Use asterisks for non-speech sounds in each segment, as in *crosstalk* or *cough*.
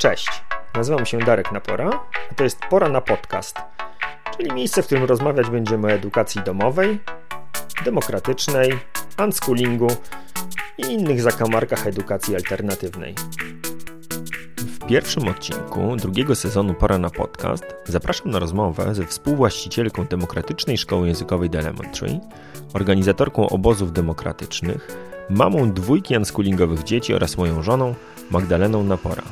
Cześć, nazywam się Darek Napora, a to jest Pora na Podcast, czyli miejsce, w którym rozmawiać będziemy o edukacji domowej, demokratycznej, unschoolingu i innych zakamarkach edukacji alternatywnej. W pierwszym odcinku drugiego sezonu Pora na Podcast zapraszam na rozmowę ze współwłaścicielką Demokratycznej Szkoły Językowej The Elementary, organizatorką obozów demokratycznych, mamą dwójki unschoolingowych dzieci oraz moją żoną Magdaleną Napora.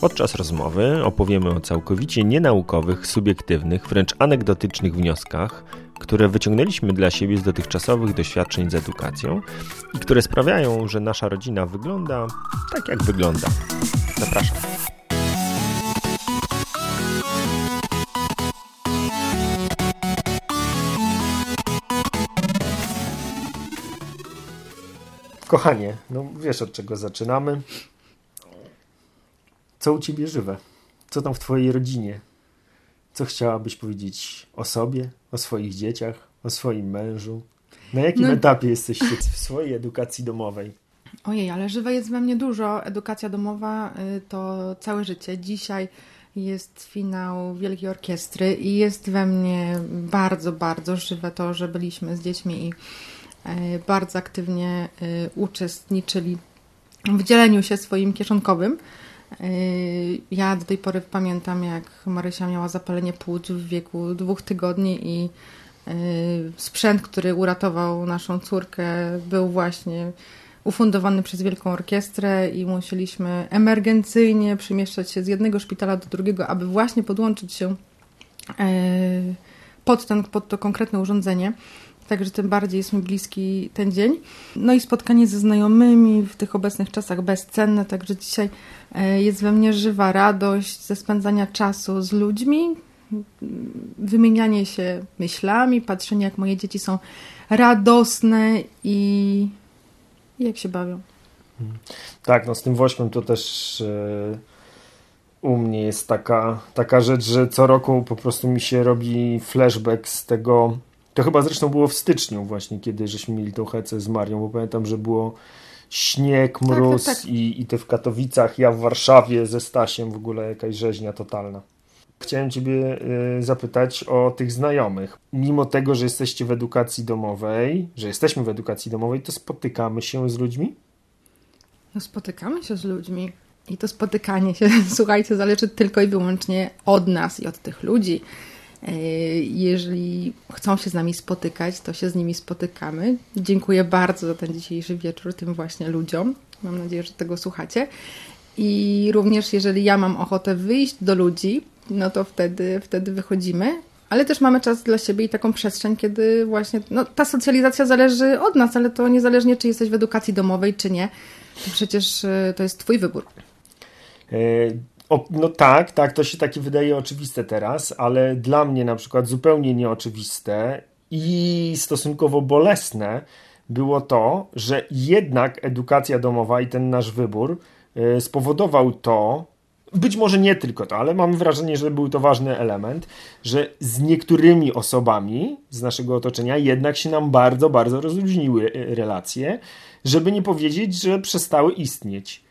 Podczas rozmowy opowiemy o całkowicie nienaukowych, subiektywnych, wręcz anegdotycznych wnioskach, które wyciągnęliśmy dla siebie z dotychczasowych doświadczeń z edukacją i które sprawiają, że nasza rodzina wygląda tak, jak wygląda. Zapraszam. Kochanie, no wiesz od czego zaczynamy. Co u ciebie żywe? Co tam w twojej rodzinie? Co chciałabyś powiedzieć o sobie, o swoich dzieciach, o swoim mężu? Na jakim no... etapie jesteście w swojej edukacji domowej? Ojej, ale żywe jest we mnie dużo. Edukacja domowa y, to całe życie. Dzisiaj jest finał Wielkiej Orkiestry i jest we mnie bardzo, bardzo żywe to, że byliśmy z dziećmi i y, bardzo aktywnie y, uczestniczyli w dzieleniu się swoim kieszonkowym. Ja do tej pory pamiętam, jak Marysia miała zapalenie płuc w wieku dwóch tygodni i sprzęt, który uratował naszą córkę, był właśnie ufundowany przez Wielką Orkiestrę i musieliśmy emergencyjnie przemieszczać się z jednego szpitala do drugiego, aby właśnie podłączyć się pod, ten, pod to konkretne urządzenie. Także tym bardziej jest mi bliski ten dzień. No i spotkanie ze znajomymi w tych obecnych czasach bezcenne, także dzisiaj jest we mnie żywa radość ze spędzania czasu z ludźmi, wymienianie się myślami, patrzenie jak moje dzieci są radosne i jak się bawią. Tak, no z tym wośmem to też yy, u mnie jest taka, taka rzecz, że co roku po prostu mi się robi flashback z tego. To chyba zresztą było w styczniu właśnie, kiedy żeśmy mieli tą hecę z Marią, bo pamiętam, że było śnieg, mróz tak, tak, tak. I, i ty w Katowicach, ja w Warszawie ze Stasiem w ogóle jakaś rzeźnia totalna. Chciałem Ciebie y, zapytać o tych znajomych. Mimo tego, że jesteście w edukacji domowej, że jesteśmy w edukacji domowej, to spotykamy się z ludźmi? No, spotykamy się z ludźmi. I to spotykanie się, *laughs* słuchajcie, zależy tylko i wyłącznie od nas i od tych ludzi. Y, jeżeli chcą się z nami spotykać, to się z nimi spotykamy. Dziękuję bardzo za ten dzisiejszy wieczór tym właśnie ludziom. Mam nadzieję, że tego słuchacie. I również jeżeli ja mam ochotę wyjść do ludzi, no to wtedy, wtedy wychodzimy. Ale też mamy czas dla siebie i taką przestrzeń, kiedy właśnie no, ta socjalizacja zależy od nas, ale to niezależnie, czy jesteś w edukacji domowej, czy nie. To przecież e, to jest Twój wybór. E, o, no tak, tak, to się takie wydaje oczywiste teraz, ale dla mnie na przykład zupełnie nieoczywiste i stosunkowo bolesne było to, że jednak edukacja domowa i ten nasz wybór e, spowodował to, być może nie tylko to, ale mam wrażenie, że był to ważny element, że z niektórymi osobami z naszego otoczenia jednak się nam bardzo, bardzo rozluźniły e, relacje, żeby nie powiedzieć, że przestały istnieć.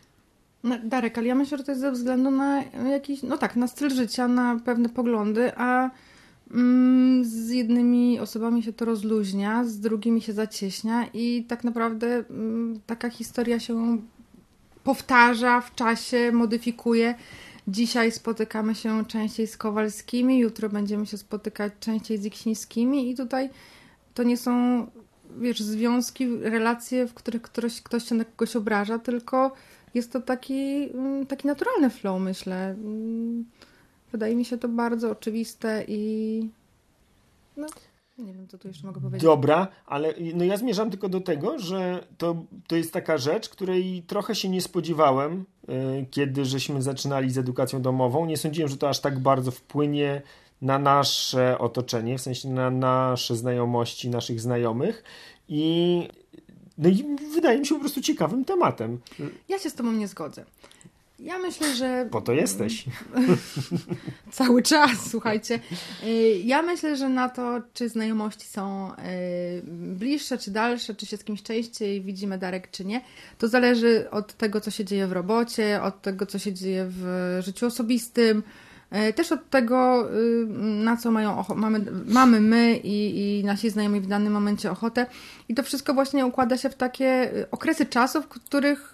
No, Darek, ale ja myślę, że to jest ze względu na jakiś, no tak, na styl życia, na pewne poglądy, a mm, z jednymi osobami się to rozluźnia, z drugimi się zacieśnia i tak naprawdę mm, taka historia się powtarza w czasie, modyfikuje. Dzisiaj spotykamy się częściej z Kowalskimi, jutro będziemy się spotykać częściej z Iksińskimi i tutaj to nie są, wiesz, związki, relacje, w których ktoś, ktoś się na kogoś obraża, tylko jest to taki, mm, taki naturalny flow, myślę. Mm, wydaje mi się to bardzo oczywiste i no, nie wiem, co tu jeszcze mogę powiedzieć. Dobra, ale no ja zmierzam tylko do tego, że to, to jest taka rzecz, której trochę się nie spodziewałem, yy, kiedy żeśmy zaczynali z edukacją domową. Nie sądziłem, że to aż tak bardzo wpłynie na nasze otoczenie, w sensie na nasze znajomości, naszych znajomych i no i wydaje mi się po prostu ciekawym tematem. Ja się z Tobą nie zgodzę. Ja myślę, że. Po to jesteś. *laughs* Cały czas, słuchajcie. Y, ja myślę, że na to, czy znajomości są y, bliższe, czy dalsze, czy się z kimś częściej widzimy Darek, czy nie, to zależy od tego, co się dzieje w robocie, od tego, co się dzieje w życiu osobistym, też od tego, na co mają mamy, mamy my i, i nasi znajomi w danym momencie ochotę. I to wszystko właśnie układa się w takie okresy czasu, w których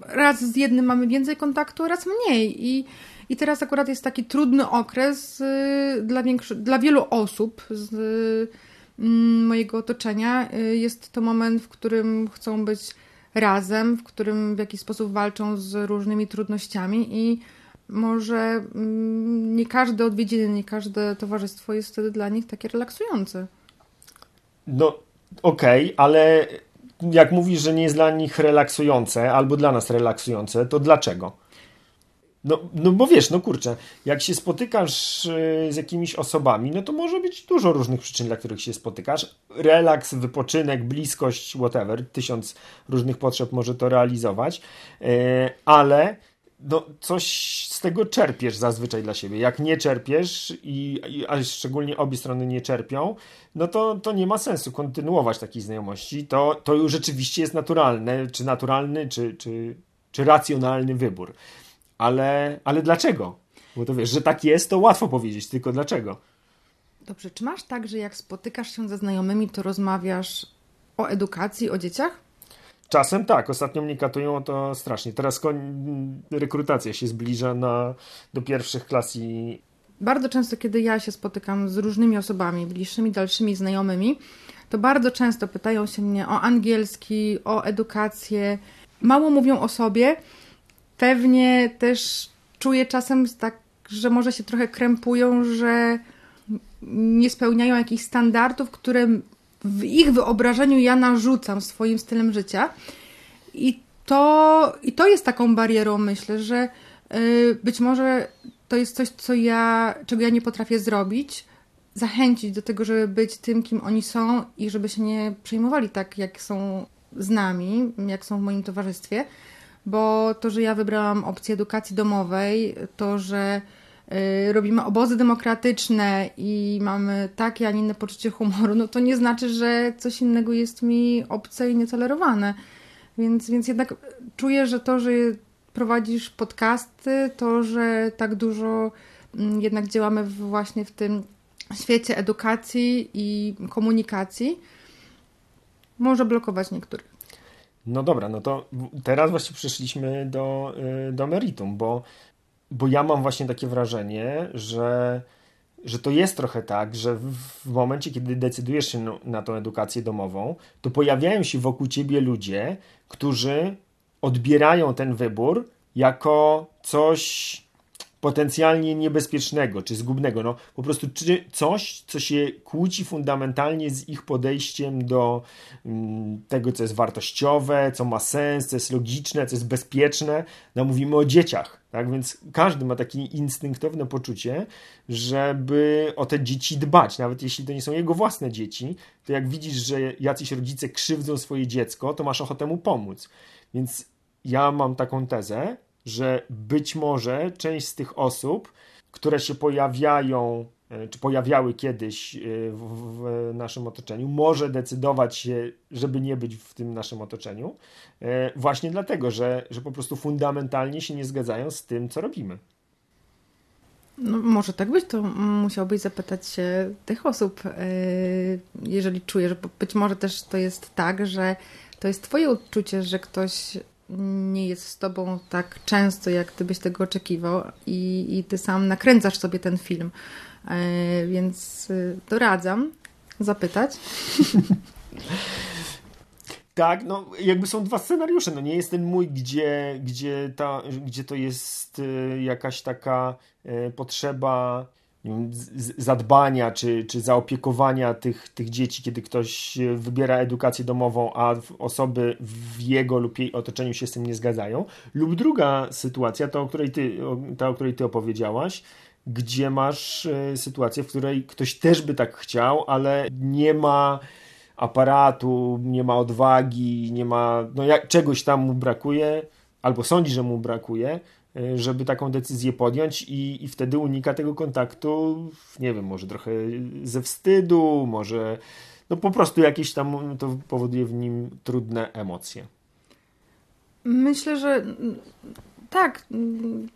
raz z jednym mamy więcej kontaktu, raz mniej. I i teraz akurat jest taki trudny okres y, dla, dla wielu osób z mm, mojego otoczenia. Y, jest to moment, w którym chcą być razem, w którym w jakiś sposób walczą z różnymi trudnościami i może mm, nie każde odwiedziny, nie każde towarzystwo jest wtedy dla nich takie relaksujące. No, okej, okay, ale jak mówisz, że nie jest dla nich relaksujące, albo dla nas relaksujące, to dlaczego? No, no bo wiesz, no kurczę, jak się spotykasz y, z jakimiś osobami, no to może być dużo różnych przyczyn, dla których się spotykasz. Relaks, wypoczynek, bliskość, whatever, tysiąc różnych potrzeb może to realizować, y, ale no, coś z tego czerpiesz zazwyczaj dla siebie. Jak nie czerpiesz, i, a szczególnie obie strony nie czerpią, no to, to nie ma sensu kontynuować takiej znajomości. To, to już rzeczywiście jest naturalne, czy naturalny, czy, czy, czy racjonalny wybór. Ale, ale dlaczego? Bo to wiesz, że tak jest, to łatwo powiedzieć, tylko dlaczego? Dobrze, czy masz tak, że jak spotykasz się ze znajomymi, to rozmawiasz o edukacji, o dzieciach? Czasem tak, ostatnio mnie katują to strasznie. Teraz rekrutacja się zbliża na, do pierwszych klas i... Bardzo często, kiedy ja się spotykam z różnymi osobami, bliższymi, dalszymi znajomymi, to bardzo często pytają się mnie o angielski, o edukację. Mało mówią o sobie, pewnie też czuję czasem tak, że może się trochę krępują, że nie spełniają jakichś standardów, które w ich wyobrażeniu ja narzucam swoim stylem życia. I to, i to jest taką barierą, myślę, że y, być może to jest coś, co ja, czego ja nie potrafię zrobić, zachęcić do tego, żeby być tym, kim oni są i żeby się nie przejmowali tak, jak są z nami, jak są w moim towarzystwie bo to, że ja wybrałam opcję edukacji domowej, to, że robimy obozy demokratyczne i mamy takie, a nie inne poczucie humoru, no to nie znaczy, że coś innego jest mi obce i nietolerowane. Więc, więc jednak czuję, że to, że prowadzisz podcasty, to, że tak dużo mm, jednak działamy właśnie w tym świecie edukacji i komunikacji, może blokować niektórych. No dobra, no to teraz właśnie przeszliśmy do, y, do meritum, bo, bo ja mam właśnie takie wrażenie, że, że to jest trochę tak, że w momencie, kiedy decydujesz się na, tą edukację domową, to pojawiają się wokół ciebie ludzie, którzy odbierają ten wybór jako coś potencjalnie niebezpiecznego czy zgubnego. No, po prostu czy coś, co się kłóci fundamentalnie z ich podejściem do mm, tego, co jest wartościowe, co ma sens, co jest logiczne, co jest bezpieczne. No, mówimy o dzieciach, tak? Więc każdy ma takie instynktowne poczucie, żeby o te dzieci dbać, nawet jeśli to nie są jego własne dzieci, to jak widzisz, że jacyś rodzice krzywdzą swoje dziecko, to masz ochotę mu pomóc. Więc ja mam taką tezę, że być może część z tych osób, które się pojawiają, e, czy pojawiały kiedyś e, w, w, naszym otoczeniu, może decydować się, żeby nie być w tym naszym otoczeniu, e, właśnie dlatego, że, że po prostu fundamentalnie się nie zgadzają z tym, co robimy. No, może tak być, to musiałbyś zapytać się tych osób, jeżeli czujesz, bo być może też to jest tak, że to jest Twoje odczucie, że ktoś nie jest z tobą tak często, jak ty byś tego oczekiwał i, i ty sam nakręcasz sobie ten film. E, więc e, doradzam zapytać. *laughs* Tak, no jakby są dwa scenariusze. No nie jest ten mój, gdzie, gdzie, ta, gdzie to jest e, jakaś taka potrzeba zadbania czy, czy zaopiekowania tych, tych dzieci, kiedy ktoś wybiera edukację domową, a osoby w jego lub jej otoczeniu się z tym nie zgadzają. Lub druga sytuacja, ta o której ty, ta, o której ty opowiedziałaś, gdzie masz e, sytuację, w której ktoś też by tak chciał, ale nie ma aparatu, nie ma odwagi, nie ma, no jak, czegoś tam mu brakuje, albo sądzi, że mu brakuje, żeby taką decyzję podjąć i, i wtedy unika tego kontaktu, nie wiem, może trochę ze wstydu, może no po prostu jakieś tam to powoduje w nim trudne emocje. Myślę, że tak,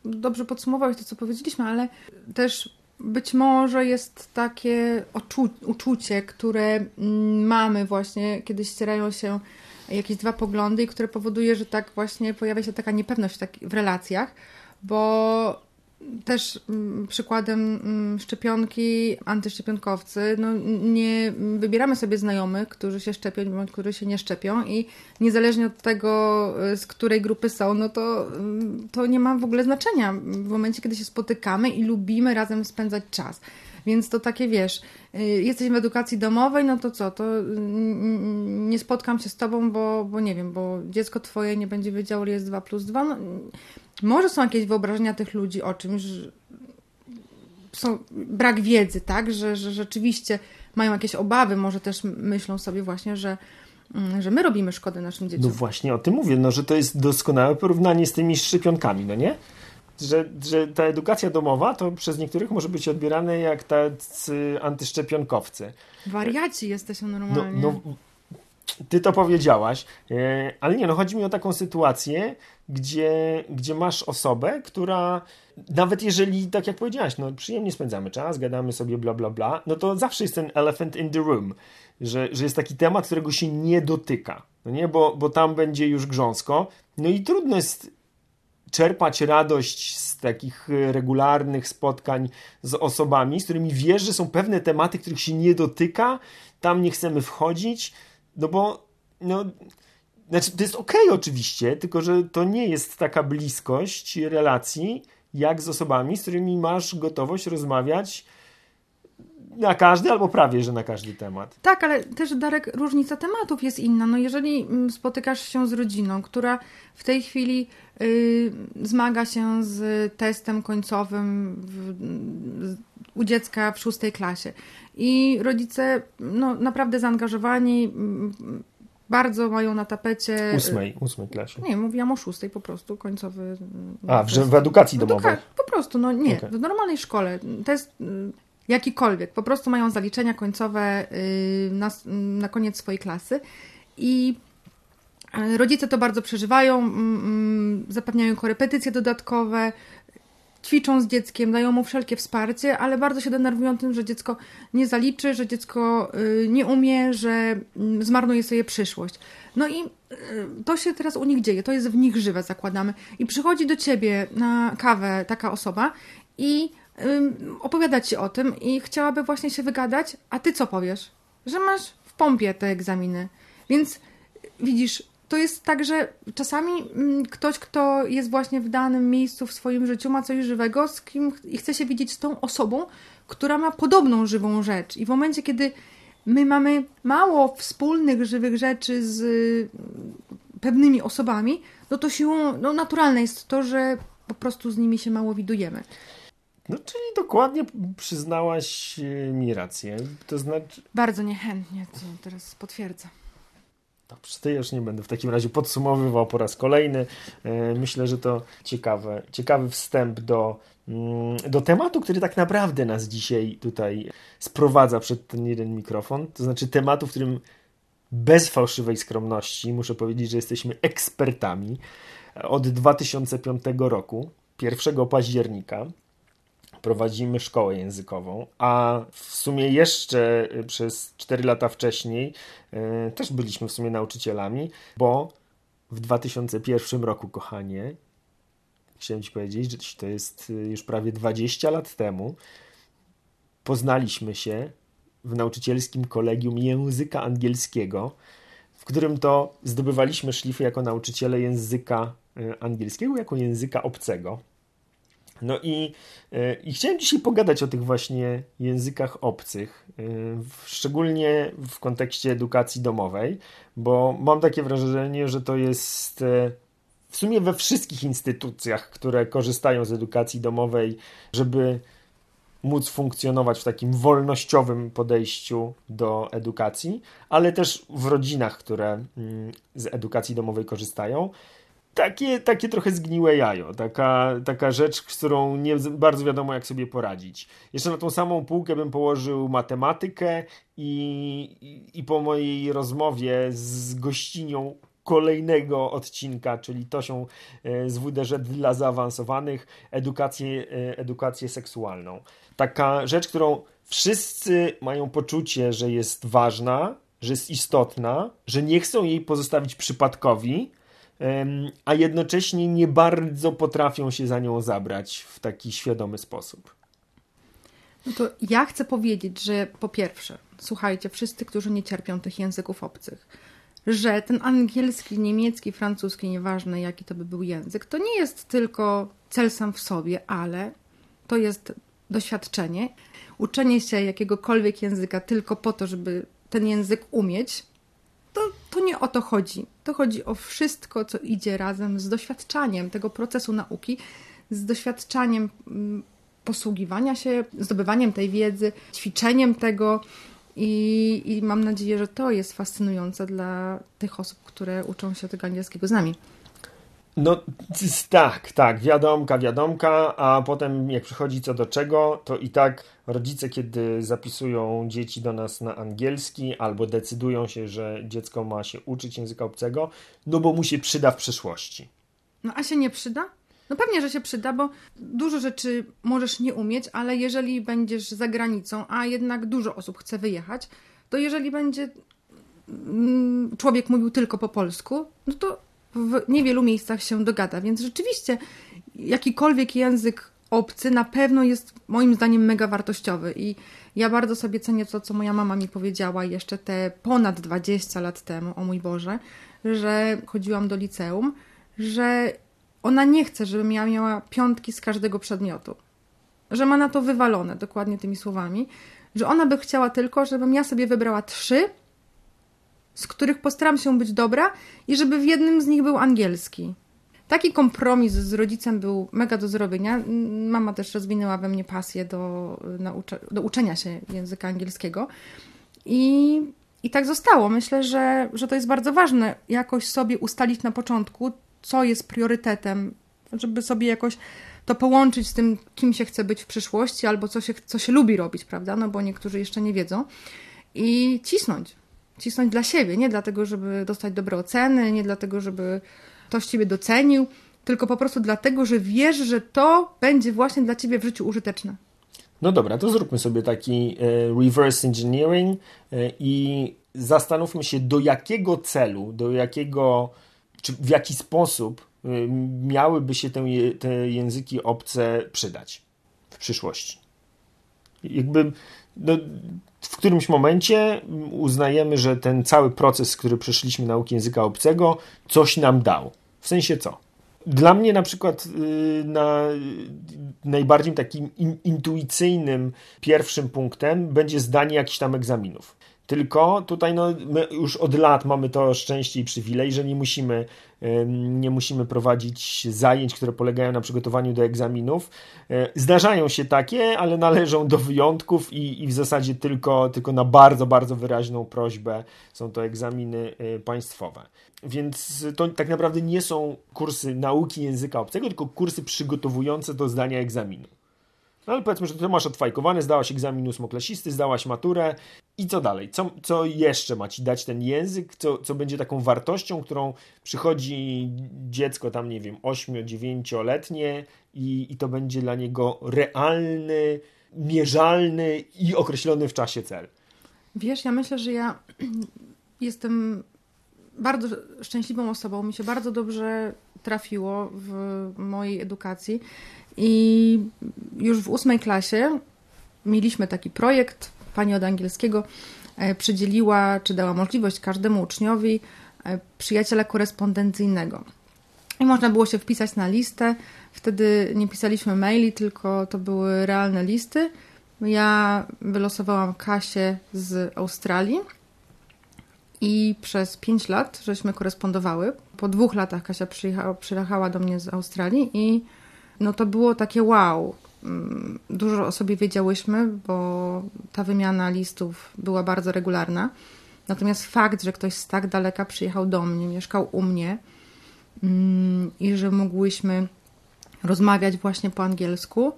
dobrze podsumowałeś to, co powiedzieliśmy, ale też być może jest takie uczucie, które mamy właśnie, kiedy ścierają się jakieś dwa poglądy i które powoduje, że tak właśnie pojawia się taka niepewność w, w relacjach, bo też mm, przykładem mm, szczepionki antyszczepionkowcy, no nie wybieramy sobie znajomych, którzy się szczepią bądź którzy się nie szczepią i niezależnie od tego, y, z której grupy są, no to, mm, to nie ma w ogóle znaczenia w momencie, kiedy się spotykamy i lubimy razem spędzać czas. Więc to takie wiesz, y, jesteś w edukacji domowej, no to co, to nie spotkam się z tobą, bo, bo nie wiem, bo dziecko twoje nie będzie wiedziało, ile jest 2 plus 2. No, może są jakieś wyobrażenia tych ludzi o czymś, że są brak wiedzy, tak, że, że rzeczywiście mają jakieś obawy, może też myślą sobie właśnie, że mm, że my robimy szkodę naszym dzieciom. No właśnie o tym mówię, no, że to jest doskonałe porównanie z tymi szczepionkami, no nie? Że, że ta edukacja domowa to przez niektórych może być odbierane jak tacy antyszczepionkowcy. Wariaci jesteśmy normalnie. No, no, ty to powiedziałaś, e, ale nie, no chodzi mi o taką sytuację, gdzie, gdzie masz osobę, która nawet jeżeli, tak jak powiedziałaś, no przyjemnie spędzamy czas, gadamy sobie bla bla bla, no to zawsze jest ten elephant in the room, że, że jest taki temat, którego się nie dotyka, no nie, bo, bo tam będzie już grząsko, no i trudno jest czerpać radość z takich regularnych spotkań z osobami, z którymi wiesz, że są pewne tematy, których się nie dotyka, tam nie chcemy wchodzić, no bo no, znaczy, to jest okay oczywiście, tylko że to nie jest taka bliskość relacji, jak z osobami, z którymi masz gotowość rozmawiać na każdy albo prawie, że na każdy temat. Tak, ale też Darek, różnica tematów jest inna. No jeżeli mm, spotykasz się z rodziną, która w tej chwili yy, zmaga się z testem końcowym w, u dziecka w szóstej klasie i rodzice no, naprawdę zaangażowani, mm, bardzo mają na tapecie. Ósmej, ósmej klasie. Nie, mówiłam o szóstej po prostu, końcowy. A, w, w edukacji domowej. Po prostu, no nie, okay. w normalnej szkole. Test jakikolwiek, po prostu mają zaliczenia końcowe y, na, na koniec swojej klasy i y, rodzice to bardzo przeżywają, mm, mm, zapewniają korepetycje dodatkowe, ćwiczą z dzieckiem, dają mu wszelkie wsparcie, ale bardzo się denerwują tym, że dziecko nie zaliczy, że dziecko y, nie umie, że mm, zmarnuje sobie przyszłość. No i to się teraz u nich dzieje, to jest w nich żywe, zakładamy. I przychodzi do ciebie na kawę taka osoba i opowiadać ci o tym i chciałaby właśnie się wygadać, a ty co powiesz? Że masz w pompie te egzaminy. Więc widzisz, to jest tak, że czasami ktoś, kto jest właśnie w danym miejscu w swoim życiu, ma coś żywego, z kim i chce się widzieć z tą osobą, która ma podobną żywą rzecz. I w momencie, kiedy my mamy mało wspólnych żywych rzeczy z pewnymi osobami, no to siłą, no naturalne jest to, że po prostu z nimi się mało widujemy. No, czyli dokładnie przyznałaś e, mi rację. To znaczy. Bardzo niechętnie, to teraz potwierdzę. Dobrze, to już nie będę w takim razie podsumowywał po raz kolejny. E, myślę, że to ciekawe, ciekawy wstęp do, mm, do tematu, który tak naprawdę nas dzisiaj tutaj sprowadza przed ten jeden mikrofon. To znaczy tematu, w którym bez fałszywej skromności muszę powiedzieć, że jesteśmy ekspertami. Od 2005 roku, 1 października, prowadzimy szkołę językową, a w sumie jeszcze y, przez 4 lata wcześniej y, też byliśmy w sumie nauczycielami, bo w 2001 roku, kochanie, chciałem Ci powiedzieć, że to jest y, już prawie 20 lat temu, poznaliśmy się w nauczycielskim kolegium języka angielskiego, w którym to zdobywaliśmy szlify jako nauczyciele języka angielskiego, jako języka obcego. No i, e, i chciałem dzisiaj pogadać o tych właśnie językach obcych, e, szczególnie w kontekście edukacji domowej, bo mam takie wrażenie, że to jest e, w sumie we wszystkich instytucjach, które korzystają z edukacji domowej, żeby móc funkcjonować w takim wolnościowym podejściu do edukacji, ale też w rodzinach, które mm, z edukacji domowej korzystają takie, takie trochę zgniłe jajo, taka, taka rzecz, z którą nie bardzo wiadomo, jak sobie poradzić. Jeszcze na tą samą półkę bym położył matematykę i, i, i po mojej rozmowie z gościnią kolejnego odcinka, czyli Tosią e, z WDŻ dla zaawansowanych, edukację, e, edukację seksualną. Taka rzecz, którą wszyscy mają poczucie, że jest ważna, że jest istotna, że nie chcą jej pozostawić przypadkowi, a jednocześnie nie bardzo potrafią się za nią zabrać w taki świadomy sposób. No to ja chcę powiedzieć, że po pierwsze, słuchajcie, wszyscy, którzy nie cierpią tych języków obcych, że ten angielski, niemiecki, francuski, nieważne jaki to by był język, to nie jest tylko cel sam w sobie, ale to jest doświadczenie. Uczenie się jakiegokolwiek języka tylko po to, żeby ten język umieć, to, nie o to chodzi. To chodzi o wszystko, co idzie razem z doświadczaniem tego procesu nauki, z doświadczaniem mm, posługiwania się, zdobywaniem tej wiedzy, ćwiczeniem tego. I, I mam nadzieję, że to jest fascynujące dla tych osób, które uczą się tego angielskiego z nami. No tak, tak, wiadomka, wiadomka, a potem jak przychodzi co do czego, to i tak rodzice, kiedy zapisują dzieci do nas na angielski albo decydują się, że dziecko ma się uczyć języka obcego, no bo mu się przyda w przyszłości. No a się nie przyda? No pewnie, że się przyda, bo dużo rzeczy możesz nie umieć, ale jeżeli będziesz za granicą, a jednak dużo osób chce wyjechać, to jeżeli będzie mm, człowiek mówił tylko po polsku, no to w niewielu miejscach się dogada, więc rzeczywiście jakikolwiek język obcy na pewno jest moim zdaniem mega wartościowy i ja bardzo sobie cenię to, co moja mama mi powiedziała jeszcze te ponad 20 lat temu, o mój Boże, że chodziłam do liceum, że ona nie chce, żebym ja miała piątki z każdego przedmiotu. Że ma na to wywalone, dokładnie tymi słowami, że ona by chciała tylko, żebym ja sobie wybrała trzy z których postaram się być dobra i żeby w jednym z nich był angielski. Taki kompromis z rodzicem był mega do zrobienia. Mama też rozwinęła we mnie pasję do, naucze, do uczenia się języka angielskiego. I, I tak zostało. Myślę, że, że to jest bardzo ważne, jakoś sobie ustalić na początku, co jest priorytetem, żeby sobie jakoś to połączyć z tym, kim się chce być w przyszłości, albo co się, co się lubi robić, prawda? No bo niektórzy jeszcze nie wiedzą. I cisnąć cisnąć dla siebie, nie dlatego, żeby dostać dobre oceny, nie dlatego, żeby ktoś ciebie docenił, tylko po prostu dlatego, że wiesz, że to będzie właśnie dla ciebie w życiu użyteczne. No dobra, to zróbmy sobie taki e, reverse engineering e, i zastanówmy się, do jakiego celu, do jakiego, czy w jaki sposób e, miałyby się te, te języki obce przydać w przyszłości. Jakby no, w którymś momencie uznajemy, że ten cały proces, który przeszliśmy nauki języka obcego, coś nam dał. W sensie co? Dla mnie na przykład y, na najbardziej takim intuicyjnym pierwszym punktem będzie zdanie jakichś tam egzaminów. Tylko tutaj no, my już od lat mamy to szczęście i przywilej, że nie musimy, nie musimy prowadzić zajęć, które polegają na przygotowaniu do egzaminów. E, zdarzają się takie, ale należą do wyjątków i, i w zasadzie tylko, tylko na bardzo, bardzo wyraźną prośbę są to egzaminy e, państwowe. Więc to tak naprawdę nie są kursy nauki języka obcego, tylko kursy przygotowujące do zdania egzaminu. No ale powiedzmy, że ty masz odfajkowane, zdałaś egzamin ósmoklasisty, zdałaś maturę i co dalej? Co, co jeszcze ma ci dać ten język? Co, co będzie taką wartością, którą przychodzi dziecko tam, nie wiem, 8-9-letnie i, i to będzie dla niego realny, mierzalny i określony w czasie cel? Wiesz, ja myślę, że ja *clears throat* jestem bardzo szczęśliwą osobą. Mi się bardzo dobrze trafiło w mojej edukacji. I już w ósmej klasie mieliśmy taki projekt. Pani od angielskiego e, przydzieliła, czy dała możliwość każdemu uczniowi e, przyjaciela korespondencyjnego. I można było się wpisać na listę. Wtedy nie pisaliśmy maili, tylko to były realne listy. Ja wylosowałam Kasię z Australii i przez 5 lat żeśmy korespondowały. Po dwóch latach Kasia przyjechała, przyjechała do mnie z Australii i no to było takie wow. Mm, dużo o sobie wiedziałyśmy, bo ta wymiana listów była bardzo regularna. Natomiast fakt, że ktoś z tak daleka przyjechał do mnie, mieszkał u mnie, mm, i że mogłyśmy rozmawiać właśnie po angielsku,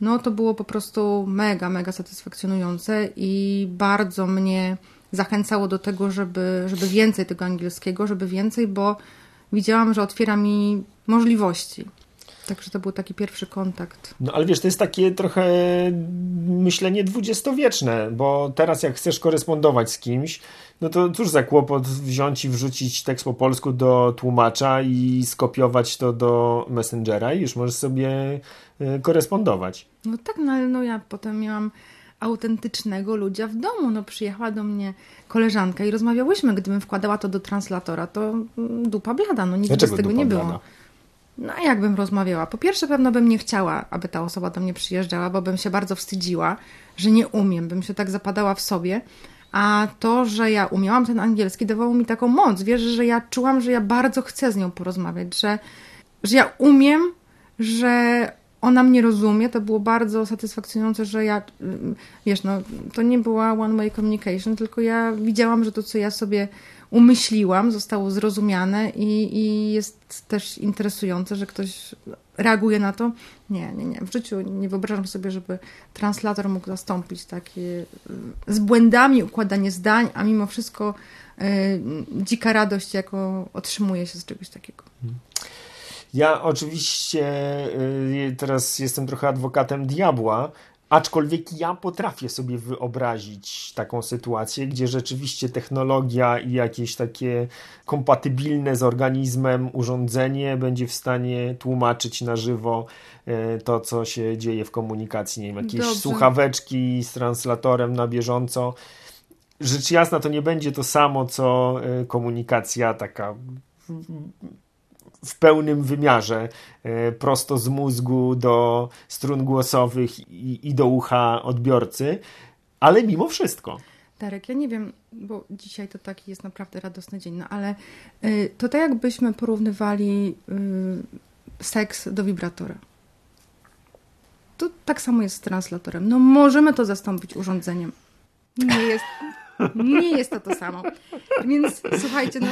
no to było po prostu mega, mega satysfakcjonujące i bardzo mnie zachęcało do tego, żeby, żeby więcej tego angielskiego, żeby więcej, bo widziałam, że otwiera mi możliwości. Także to był taki pierwszy kontakt. No ale wiesz, to jest takie trochę myślenie dwudziestowieczne, bo teraz jak chcesz korespondować z kimś, no to cóż za kłopot wziąć i wrzucić tekst po polsku do tłumacza i skopiować to do Messengera i już możesz sobie e, korespondować. No tak, no ale no ja potem miałam autentycznego ludzia w domu. No przyjechała do mnie koleżanka i rozmawiałyśmy. Gdybym wkładała to do translatora, to dupa blada, no nic bez tego nie było. No a jakbym rozmawiała? Po pierwsze pewno bym nie chciała, aby ta osoba do mnie przyjeżdżała, bo bym się bardzo wstydziła, że nie umiem, bym się tak zapadała w sobie. A to, że ja umiałam ten angielski, dawało mi taką moc. Wiesz, że ja czułam, że ja bardzo chcę z nią porozmawiać, że, że ja umiem, że ona mnie rozumie. To było bardzo satysfakcjonujące, że ja, wiesz, no, to nie była one-way communication, tylko ja widziałam, że to, co ja sobie umyśliłam, zostało zrozumiane i, i jest też interesujące, że ktoś reaguje na to. Nie, nie, nie. W życiu nie wyobrażam sobie, żeby translator mógł zastąpić takie y, z błędami układanie zdań, a mimo wszystko y, dzika radość, jaką otrzymuje się z czegoś takiego. Ja oczywiście y, teraz jestem trochę adwokatem diabła, aczkolwiek ja potrafię sobie wyobrazić taką sytuację, gdzie rzeczywiście technologia i jakieś takie kompatybilne z organizmem urządzenie będzie w stanie tłumaczyć na żywo y, to, co się dzieje w komunikacji. Nie wiem, jakieś Dobrze. słuchaweczki z translatorem na bieżąco. Rzecz jasna, to nie będzie to samo, co y, komunikacja taka w pełnym wymiarze, e, prosto z mózgu do strun głosowych i, i do ucha odbiorcy, ale mimo wszystko. Darek, ja nie wiem, bo dzisiaj to taki jest naprawdę radosny dzień, no ale y, to tak jakbyśmy porównywali y, seks do wibratora. To tak samo jest z translatorem. No możemy to zastąpić urządzeniem. Nie jest, nie jest to to samo. Więc słuchajcie, no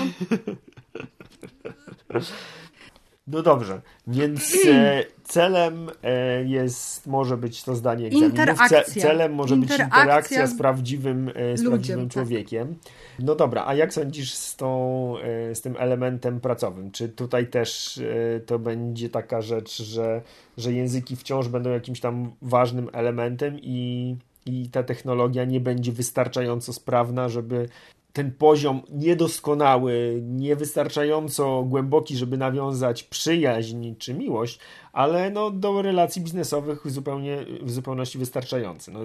No dobrze, więc e, celem e, jest, może być to zdanie egzaminów, Interakcja. Ce, celem może być Interakcja interakcja z prawdziwym, e, z ludziem, prawdziwym tak. człowiekiem. No dobra, a jak sądzisz z, tą, z tym elementem pracowym? Czy tutaj też to będzie taka rzecz, że, że języki wciąż będą jakimś tam ważnym elementem i, i ta technologia nie będzie wystarczająco sprawna, żeby ten poziom niedoskonały, niewystarczająco głęboki, żeby nawiązać przyjaźń czy miłość, ale no, do relacji biznesowych zupełnie, w zupełności wystarczający. No,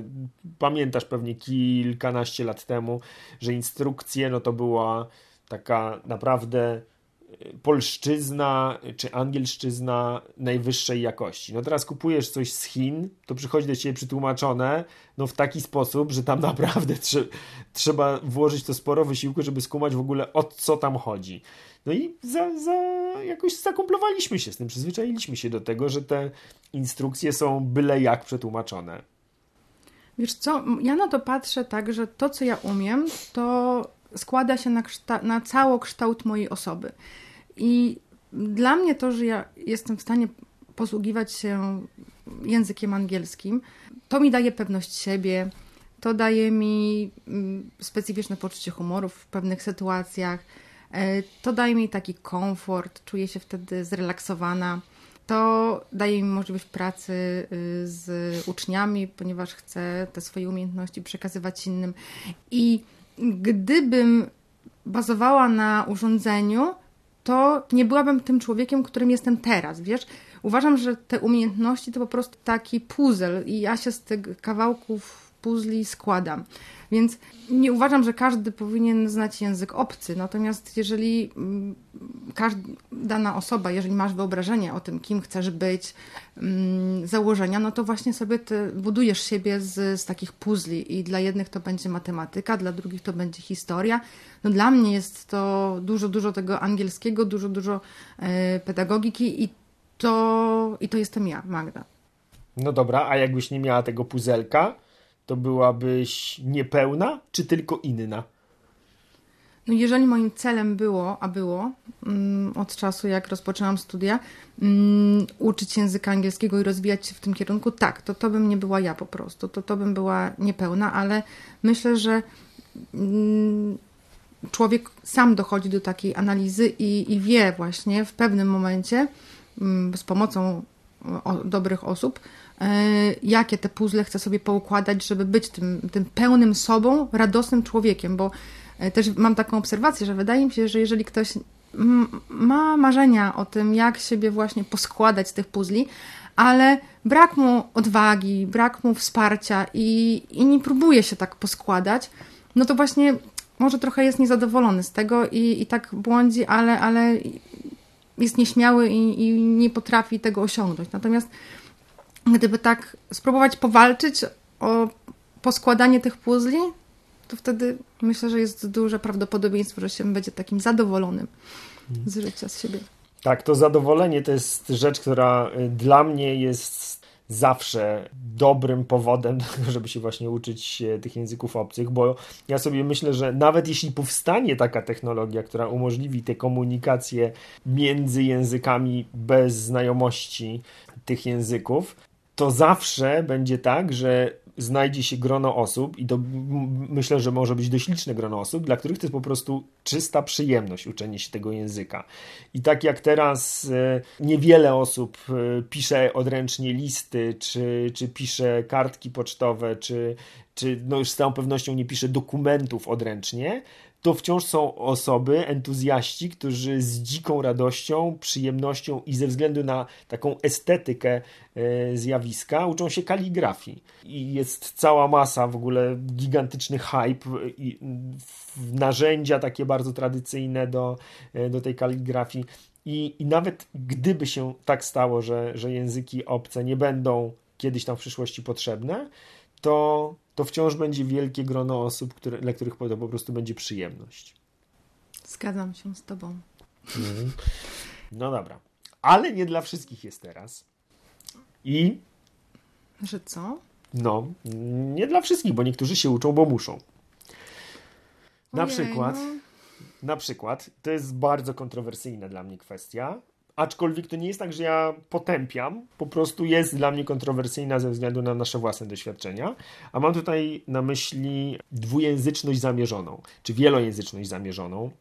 pamiętasz pewnie kilkanaście lat temu, że instrukcje no, to była taka naprawdę polszczyzna czy angielszczyzna najwyższej jakości. No teraz kupujesz coś z Chin, to przychodzi do ciebie przetłumaczone no w taki sposób, że tam naprawdę trze trzeba włożyć to sporo wysiłku, żeby skumać w ogóle o co tam chodzi. No i za, za, jakoś zakomplowaliśmy się z tym, przyzwyczailiśmy się do tego, że te instrukcje są byle jak przetłumaczone. Wiesz co, ja na to patrzę tak, że to, co ja umiem, to składa się na, kszta- na mojej osoby. I dla mnie to, że ja jestem w stanie posługiwać się językiem angielskim, to mi daje pewność siebie, to daje mi mm, specyficzne poczucie humoru w pewnych sytuacjach, e, to daje mi taki komfort, czuję się wtedy zrelaksowana. To daje mi możliwość pracy y, z uczniami, ponieważ chcę te swoje umiejętności przekazywać innym. I gdybym bazowała na urządzeniu, to nie byłabym tym człowiekiem, którym jestem teraz, wiesz? Uważam, że te umiejętności to po prostu taki puzzle i ja się z tych kawałków puzli składam. Więc nie uważam, że każdy powinien znać język obcy. Natomiast jeżeli mm, każda dana osoba, jeżeli masz wyobrażenie o tym, kim chcesz być, mm, założenia, no to właśnie sobie budujesz siebie z, z takich puzli i dla jednych to będzie matematyka, dla drugich to będzie historia. No dla mnie jest to dużo, dużo tego angielskiego, dużo, dużo e, pedagogiki i to, i to jestem ja, Magda. No dobra, a jakbyś nie miała tego puzelka, to byłabyś niepełna, czy tylko inna? No jeżeli moim celem było, a było mm, od czasu, jak rozpoczęłam studia, mm, uczyć języka angielskiego i rozwijać się w tym kierunku, tak, to to bym nie była ja po prostu, to to bym była niepełna, ale myślę, że mm, człowiek sam dochodzi do takiej analizy i, i wie właśnie w pewnym momencie z pomocą dobrych osób, jakie te puzzle chce sobie poukładać, żeby być tym, tym pełnym sobą, radosnym człowiekiem, bo e, też mam taką obserwację, że wydaje mi się, że jeżeli ktoś ma marzenia o tym, jak siebie właśnie poskładać z tych puzli, ale brak mu odwagi, brak mu wsparcia i, i nie próbuje się tak poskładać, no to właśnie może trochę jest niezadowolony z tego i, i tak błądzi, ale, ale jest nieśmiały i, i nie potrafi tego osiągnąć. Natomiast gdyby tak spróbować powalczyć o poskładanie tych puzli, to wtedy myślę, że jest duże prawdopodobieństwo, że się będzie takim zadowolonym z życia, z siebie. Tak, to zadowolenie to jest rzecz, która y, dla mnie jest zawsze dobrym powodem *laughs* żeby się właśnie uczyć tych języków obcych, bo ja sobie myślę, że nawet jeśli powstanie taka technologia, która umożliwi tę komunikację między językami bez znajomości tych języków, to zawsze będzie tak, że znajdzie się grono osób, i to myślę, że może być dość liczne grono osób, dla których to jest po prostu czysta przyjemność uczenie się tego języka. I tak jak teraz e, niewiele osób e, pisze odręcznie listy, czy, czy pisze kartki pocztowe, czy, czy no już z całą pewnością nie pisze dokumentów odręcznie, to wciąż są osoby, entuzjaści, którzy z dziką radością, przyjemnością i ze względu na taką estetykę e, zjawiska uczą się kaligrafii. I jest cała masa w ogóle gigantyczny hype i narzędzia takie bardzo tradycyjne do, e, do tej kaligrafii. I, I nawet gdyby się tak stało, że, że języki obce nie będą kiedyś tam w przyszłości potrzebne, to, to wciąż będzie wielkie grono osób, które, dla których to po prostu będzie przyjemność. Zgadzam się z Tobą. Mhm. No dobra. Ale nie dla wszystkich jest teraz. I. Że co? No, nie dla wszystkich, bo niektórzy się uczą, bo muszą. Na Ojej, przykład. no. Na przykład, to jest bardzo kontrowersyjna dla mnie kwestia, aczkolwiek to nie jest tak, że ja potępiam, po prostu jest dla mnie kontrowersyjna ze względu na nasze własne doświadczenia, a mam tutaj na myśli dwujęzyczność zamierzoną, czy wielojęzyczność zamierzoną,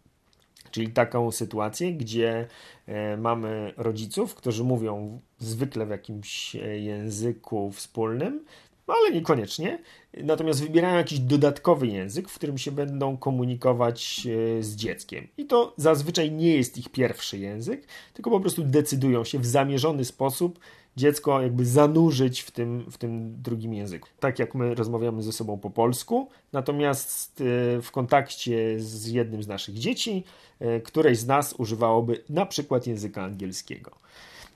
czyli taką sytuację, gdzie e, mamy rodziców, którzy mówią zwykle w jakimś e, języku wspólnym, no ale niekoniecznie. Natomiast wybierają jakiś dodatkowy język, w którym się będą komunikować e, z dzieckiem. I to zazwyczaj nie jest ich pierwszy język, tylko po prostu decydują się w zamierzony sposób dziecko jakby zanurzyć w tym, w tym drugim języku. Tak jak my rozmawiamy ze sobą po polsku, natomiast e, w kontakcie z jednym z naszych dzieci, e, któreś z nas używałoby na przykład języka angielskiego.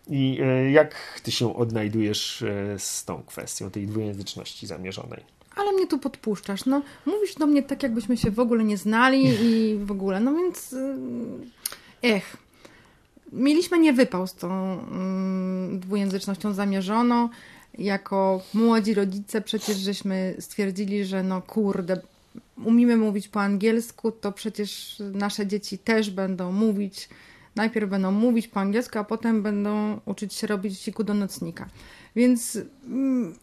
I e, jak ty się odnajdujesz e, z tą kwestią tej dwujęzyczności zamierzonej? Ale mnie tu podpuszczasz. No, mówisz do mnie tak, jakbyśmy się w ogóle nie znali i w ogóle. No więc. y, Ech. Mieliśmy niewypał z tą mm, dwujęzycznością zamierzoną. Jako młodzi rodzice przecież żeśmy stwierdzili, że no kurde, umiemy mówić po angielsku, to przecież nasze dzieci też będą mówić. Najpierw będą mówić po angielsku, a potem będą uczyć się robić siku do nocnika. Więc mm,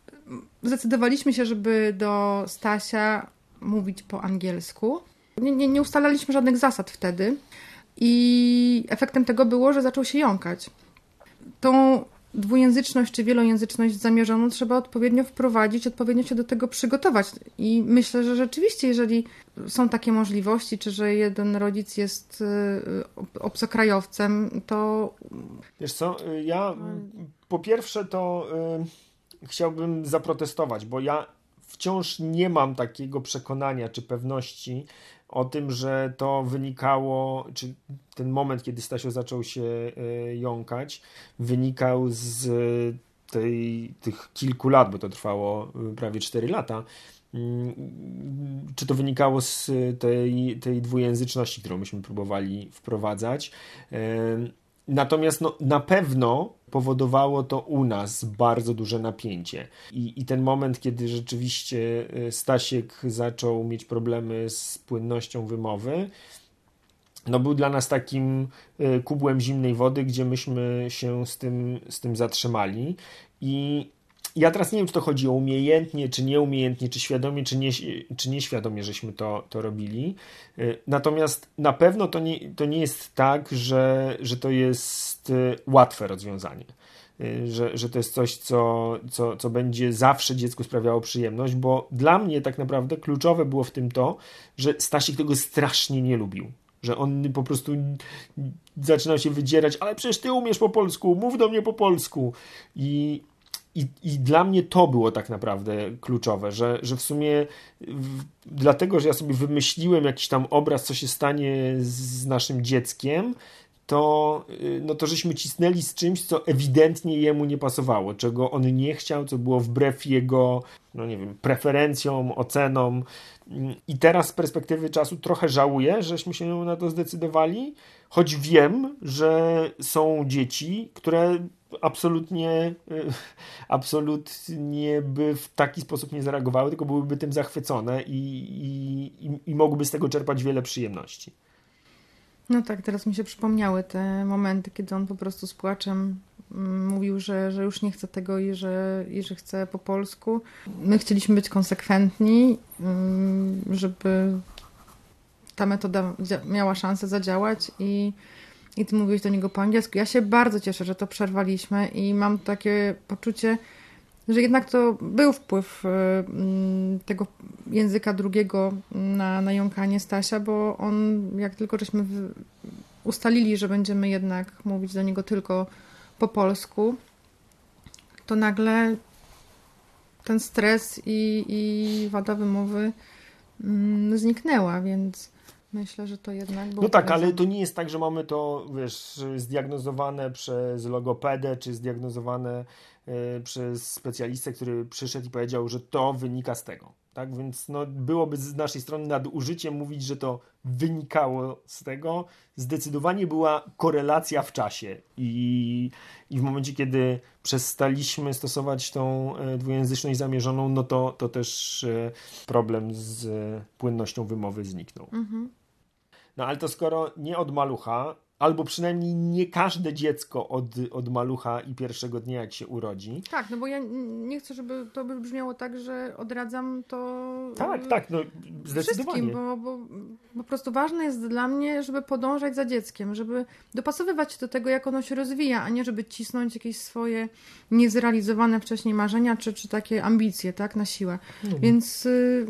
zdecydowaliśmy się, żeby do Stasia mówić po angielsku. Nie, nie, nie ustalaliśmy żadnych zasad wtedy i efektem tego było, że zaczął się jąkać. Tą dwujęzyczność czy wielojęzyczność zamierzoną trzeba odpowiednio wprowadzić, odpowiednio się do tego przygotować. I myślę, że rzeczywiście, jeżeli są takie możliwości, czy że jeden rodzic jest y, obcokrajowcem, to Wiesz co, y, ja po pierwsze to y, chciałbym zaprotestować, bo ja wciąż nie mam takiego przekonania czy pewności o tym, że to wynikało, czy ten moment, kiedy Stasio zaczął się y, jąkać, wynikał z y, tej, tych kilku lat, bo to trwało y, prawie 4 lata. Mm, Czy to wynikało z tej, tej dwujęzyczności, którą myśmy próbowali wprowadzać? Natomiast no, na pewno powodowało to u nas bardzo duże napięcie. I, I ten moment, kiedy rzeczywiście y, Stasiek zaczął mieć problemy z płynnością wymowy, no był dla nas takim kubłem zimnej wody, gdzie myśmy się z tym, z tym zatrzymali i ja teraz nie wiem, czy to chodzi o umiejętnie, czy nieumiejętnie, czy świadomie, czy, nie, czy nieświadomie, żeśmy to, to robili. Y, natomiast na pewno to nie, to nie jest tak, że, że to jest y, łatwe rozwiązanie. Y, że, że to jest coś, co, co, co będzie zawsze dziecku sprawiało przyjemność, bo dla mnie tak naprawdę kluczowe było w tym to, że Stasik tego strasznie nie lubił że on po prostu zaczynał się wydzierać, ale przecież ty umiesz po polsku, mów do mnie po polsku. I, i, I dla mnie to było tak naprawdę kluczowe, że, że w sumie w, dlatego, że ja sobie wymyśliłem jakiś tam obraz, co się stanie z naszym dzieckiem, to, y, no to żeśmy cisnęli z czymś, co ewidentnie jemu nie pasowało, czego on nie chciał, co było wbrew jego, no nie wiem, preferencjom, ocenom. I teraz z perspektywy czasu trochę żałuję, żeśmy się na to zdecydowali, choć wiem, że są dzieci, które absolutnie, y, absolutnie by w taki sposób nie zareagowały, tylko byłyby tym zachwycone i, i, i mogłyby z tego czerpać wiele przyjemności. No tak, teraz mi się przypomniały te momenty, kiedy on po prostu z płaczem mm, mówił, że, że już nie chce tego i że, i że chce po polsku. My chcieliśmy być konsekwentni, mm, żeby ta metoda miała szansę zadziałać i i ty mówiłeś do niego po angielsku. Ja się bardzo cieszę, że to przerwaliśmy i mam takie poczucie, że jednak to był wpływ y, mm, tego języka drugiego na, na jąkanie Stasia, bo on, jak tylko żeśmy ustalili, że będziemy jednak mówić do niego tylko po polsku, to nagle ten stres i, i wada wymowy mm, zniknęła, więc Myślę, że to jednak było. No tak, ale to nie jest tak, że mamy to, wiesz, zdiagnozowane przez logopedę, czy zdiagnozowane y, przez specjalistę, który przyszedł i powiedział, że to wynika z tego. Tak więc no, byłoby z naszej strony nadużyciem mówić, że to wynikało z tego. Zdecydowanie była korelacja w czasie i, i w momencie, kiedy przestaliśmy stosować tą e, dwujęzyczność zamierzoną, no to, to też e, problem z płynnością wymowy zniknął. Mhm. No ale to skoro nie od malucha, albo przynajmniej nie każde dziecko od, od malucha i pierwszego dnia, jak się urodzi. Tak, no bo ja nie chcę, żeby to by brzmiało tak, że odradzam to. Tak, tak, no zdecydowanie. Bo, bo po prostu ważne jest dla mnie, żeby podążać za dzieckiem, żeby dopasowywać się do tego, jak ono się rozwija, a nie żeby cisnąć jakieś swoje niezrealizowane wcześniej marzenia czy, czy takie ambicje, tak, na siłę. Mhm. Więc y,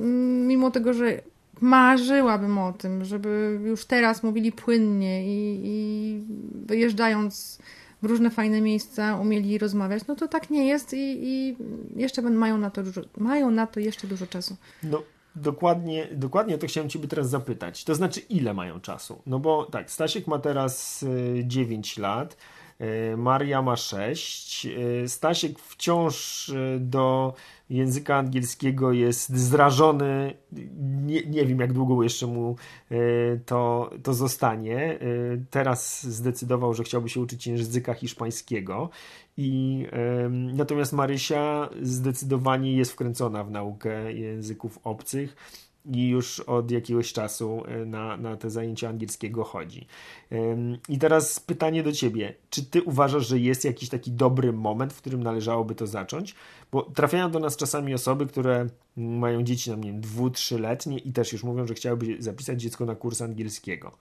mimo tego, że marzyłabym o tym, żeby już teraz mówili płynnie i, i wyjeżdżając w różne fajne miejsca umieli rozmawiać, no to tak nie jest i, i jeszcze mają na, to dużo, mają na to jeszcze dużo czasu. No. Dokładnie, dokładnie to chciałem Ciebie teraz zapytać. To znaczy, ile mają czasu? No bo tak, Stasiek ma teraz 9 y, lat, y, Maria ma 6, y, Stasiek wciąż do języka angielskiego jest zrażony. Nie, nie wiem, jak długo jeszcze mu e, to, to zostanie. E, teraz zdecydował, że chciałby się uczyć języka hiszpańskiego. I natomiast Marysia zdecydowanie jest wkręcona w naukę języków obcych i już od jakiegoś czasu e, na, na te zajęcia angielskiego chodzi. I teraz pytanie do ciebie. Czy ty uważasz, że jest jakiś taki dobry moment, w którym należałoby to zacząć? Bo trafiają do nas czasami osoby, które mają dzieci, na nie wiem, dwu, trzyletnie i też już mówią, że chciałyby zapisać dziecko na kurs angielskiego.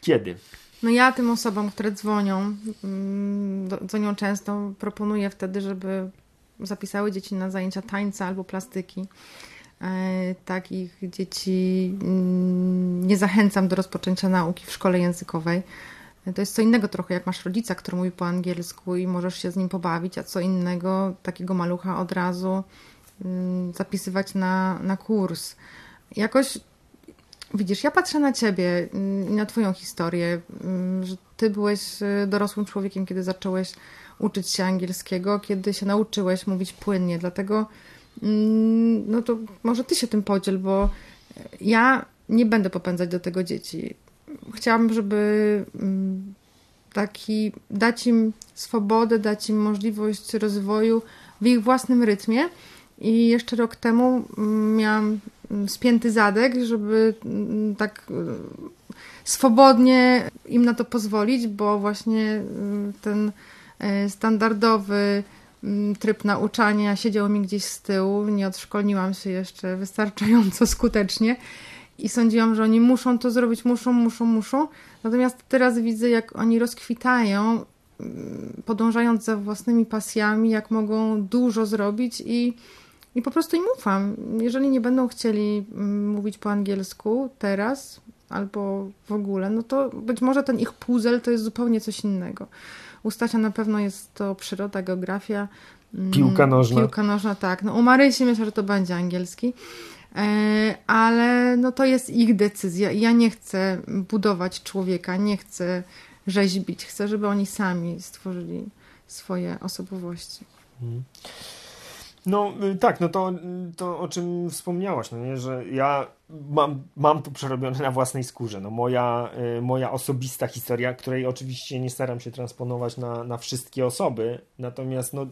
Kiedy? No ja tym osobom, które dzwonią, mm, dzwonią często, proponuję wtedy, żeby zapisały dzieci na zajęcia tańca albo plastyki. E, takich dzieci mm, nie zachęcam do rozpoczęcia nauki w szkole językowej. E, to jest co innego trochę, jak masz rodzica, który mówi po angielsku i możesz się z nim pobawić, a co innego takiego malucha od razu mm, zapisywać na, na kurs. Jakoś widzisz, ja patrzę na ciebie mm, i na twoją historię, że ty byłeś e, dorosłym człowiekiem, kiedy zacząłeś uczyć się angielskiego, kiedy się nauczyłeś mówić płynnie, dlatego no to może ty się tym podziel, bo ja nie będę popędzać do tego dzieci. Chciałabym, żeby mm, taki, dać im swobodę, dać im możliwość rozwoju w ich własnym rytmie. I jeszcze rok temu mm, miałam spięty zadek, żeby tak swobodnie im na to pozwolić, bo właśnie ten standardowy tryb nauczania siedział mi gdzieś z tyłu, nie odszkolniłam się jeszcze wystarczająco skutecznie i sądziłam, że oni muszą to zrobić, muszą, muszą, muszą. Natomiast teraz widzę, jak oni rozkwitają, podążając za własnymi pasjami, jak mogą dużo zrobić i, i po prostu im ufam. Jeżeli nie będą chcieli mówić po angielsku teraz albo w ogóle, no to być może ten ich puzzle to jest zupełnie coś innego. U Stasia na pewno jest to przyroda, geografia. Mm, piłka nożna. Piłka nożna, tak. No u Marysi myślę, że to będzie angielski. E, ale no to jest ich decyzja. Ja nie chcę budować człowieka, nie chcę rzeźbić. Chcę, żeby oni sami stworzyli swoje osobowości. Mhm. No y, tak, no to, to o czym wspomniałaś, no nie, że ja mam, mam to przerobione na własnej skórze. No moja, y, moja osobista historia, której oczywiście nie staram się transponować na, na wszystkie osoby, natomiast no,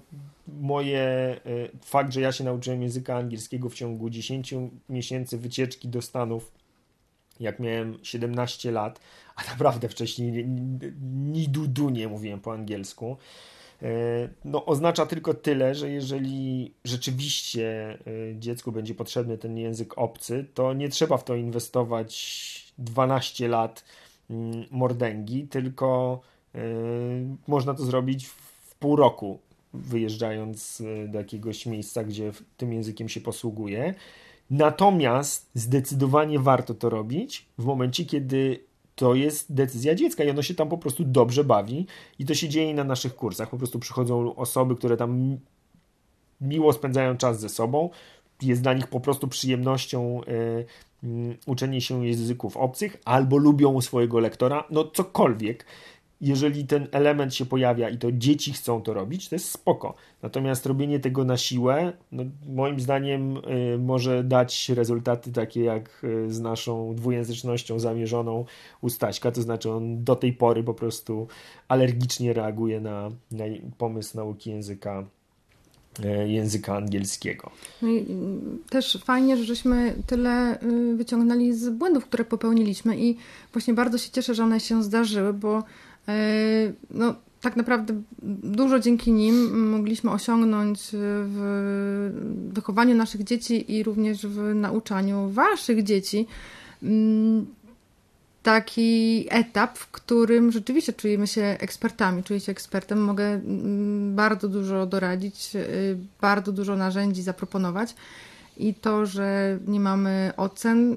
moje y, fakt, że ja się nauczyłem języka angielskiego w ciągu 10 miesięcy wycieczki do Stanów, jak miałem 17 lat, a naprawdę wcześniej ni du nie mówiłem po angielsku, no, oznacza tylko tyle, że jeżeli rzeczywiście e, dziecku będzie potrzebny ten język obcy, to nie trzeba w to inwestować 12 lat mm, mordęgi, tylko e, można to zrobić w pół roku, wyjeżdżając do jakiegoś miejsca, gdzie tym językiem się posługuje. Natomiast zdecydowanie warto to robić w momencie, kiedy to jest decyzja dziecka i ono się tam po prostu dobrze bawi i to się dzieje na naszych kursach. Po prostu przychodzą osoby, które tam miło spędzają czas ze sobą. Jest dla nich po prostu przyjemnością y, uczenie się języków obcych albo lubią swojego lektora, no cokolwiek jeżeli ten element się pojawia i to dzieci chcą to robić, to jest spoko. Natomiast robienie tego na siłę, no, moim zdaniem, y, może dać rezultaty takie jak y, z naszą dwujęzycznością zamierzoną u Staśka, to znaczy on do tej pory po prostu alergicznie reaguje na, na pomysł nauki języka y, języka angielskiego. No i też fajnie, że żeśmy tyle wyciągnęli z błędów, które popełniliśmy i właśnie bardzo się cieszę, że one się zdarzyły, bo no, tak naprawdę dużo dzięki nim mogliśmy osiągnąć w wychowaniu naszych dzieci i również w nauczaniu waszych dzieci. Mm, taki etap, w którym rzeczywiście czujemy się ekspertami, czuję się ekspertem, mogę mm, bardzo dużo doradzić, y, bardzo dużo narzędzi zaproponować. I to, że nie mamy ocen,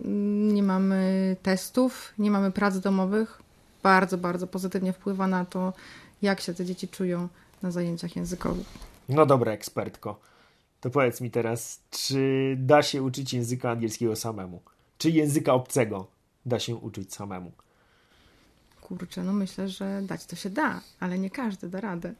nie mamy testów, nie mamy prac domowych, bardzo, bardzo pozytywnie wpływa na to, jak się te dzieci czują na zajęciach językowych. No dobra, ekspertko. To powiedz mi teraz, czy da się uczyć języka angielskiego samemu? Czy języka obcego da się uczyć samemu? Kurczę, no myślę, że dać to się da, ale nie każdy da radę.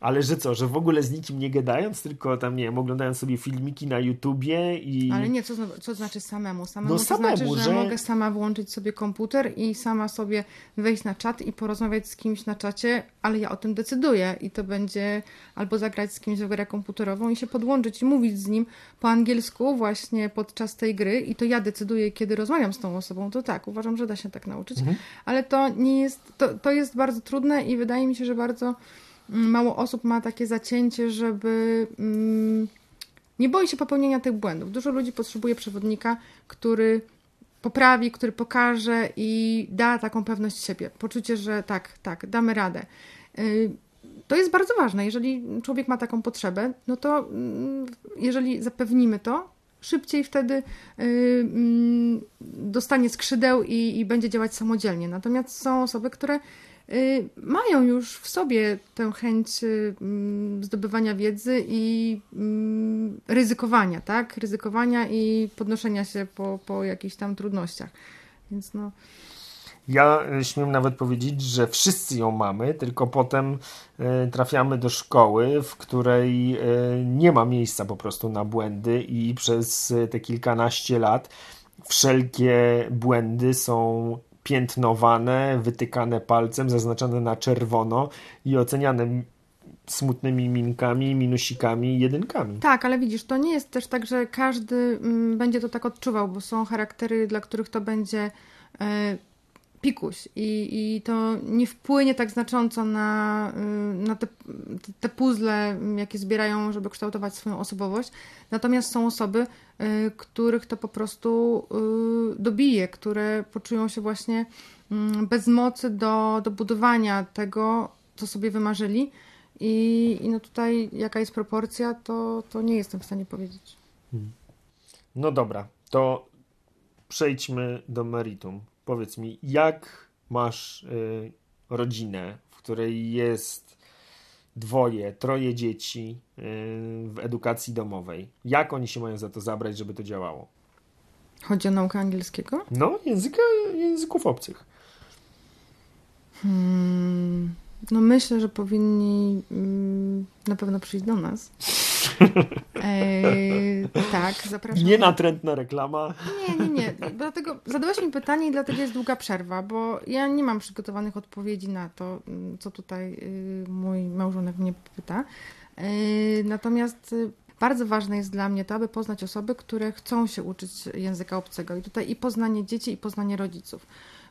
Ale że co, że w ogóle z nikim nie gadając, tylko tam, nie wiem, oglądając sobie filmiki na YouTubie i... Ale nie, co, co znaczy samemu? Samemu no to samemu, znaczy, że, że mogę sama włączyć sobie komputer i sama sobie wejść na czat i porozmawiać z kimś na czacie, ale ja o tym decyduję i to będzie albo zagrać z kimś w grę komputerową i się podłączyć i mówić z nim po angielsku właśnie podczas tej gry i to ja decyduję, kiedy rozmawiam z tą osobą, to tak, uważam, że da się tak nauczyć, mhm. ale to nie jest, to, to jest bardzo trudne i wydaje mi się, że bardzo mało osób ma takie zacięcie, żeby mm, nie boi się popełnienia tych błędów. Dużo ludzi potrzebuje przewodnika, który poprawi, który pokaże i da taką pewność siebie. Poczucie, że tak, tak, damy radę. Y, to jest bardzo ważne. Jeżeli człowiek ma taką potrzebę, no to mm, jeżeli zapewnimy to, szybciej wtedy y, mm, dostanie skrzydeł i, i będzie działać samodzielnie. Natomiast są osoby, które mają już w sobie tę chęć y, mm, zdobywania wiedzy i mm, ryzykowania, tak? Ryzykowania i podnoszenia się po, po jakichś tam trudnościach. Więc no. Ja y, śmiem nawet powiedzieć, że wszyscy ją mamy, tylko potem trafiamy do szkoły, w której nie ma miejsca po prostu na błędy i przez te kilkanaście lat wszelkie błędy są piętnowane, wytykane palcem, zaznaczone na czerwono i oceniane smutnymi minkami, minusikami, jedynkami. Tak, ale widzisz, to nie jest też tak, że każdy mm, będzie to tak odczuwał, bo są charaktery, dla których to będzie e, pikuś i, i to nie wpłynie tak znacząco na, y, na te, te puzzle, jakie zbierają, żeby kształtować swoją osobowość. Natomiast są osoby, y, których to po prostu y, dobije, które poczują się właśnie mm, bez mocy do, do budowania tego, co sobie wymarzyli. I, i no tutaj jaka jest proporcja, to, to nie jestem w stanie powiedzieć. No dobra, to przejdźmy do meritum. Powiedz mi, jak masz y, rodzinę, w której jest dwoje, troje dzieci y, w edukacji domowej? Jak oni się mają za to zabrać, żeby to działało? Chodzi o naukę angielskiego? No, języka, języków obcych. Hmm, no myślę, że powinni mm, na pewno przyjść do nas. *laughs* Eee, *laughs* tak, zapraszam. Nie natrętna reklama. Nie, nie, nie. Dlatego zadałaś mi pytanie i dlatego jest długa przerwa, bo ja nie mam przygotowanych odpowiedzi na to, co tutaj y, mój małżonek mnie pyta. Eee, natomiast bardzo ważne jest dla mnie to, aby poznać osoby, które chcą się uczyć języka obcego. I tutaj i poznanie dzieci, i poznanie rodziców.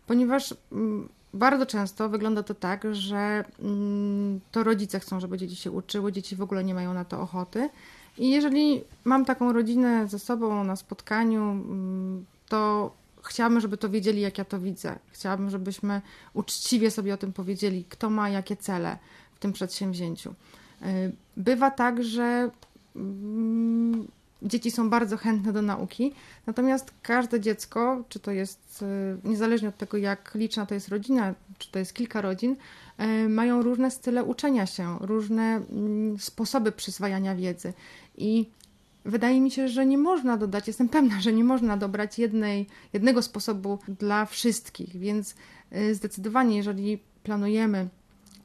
Ponieważ mm, bardzo często wygląda to tak, że mm, to rodzice chcą, żeby dzieci się uczyły, dzieci w ogóle nie mają na to ochoty. I jeżeli mam taką rodzinę ze sobą na spotkaniu, mm, to chciałabym, żeby to wiedzieli, jak ja to widzę. Chciałabym, żebyśmy uczciwie sobie o tym powiedzieli, kto ma jakie cele w tym przedsięwzięciu. Y, bywa tak, że mm, dzieci są bardzo chętne do nauki, natomiast każde dziecko, czy to jest y, niezależnie od tego, jak liczna to jest rodzina, czy to jest kilka rodzin, y, mają różne style uczenia się, różne mm, sposoby przyswajania wiedzy. I wydaje mi się, że nie można dodać, jestem pewna, że nie można dobrać jednej, jednego sposobu dla wszystkich, więc y, zdecydowanie, jeżeli planujemy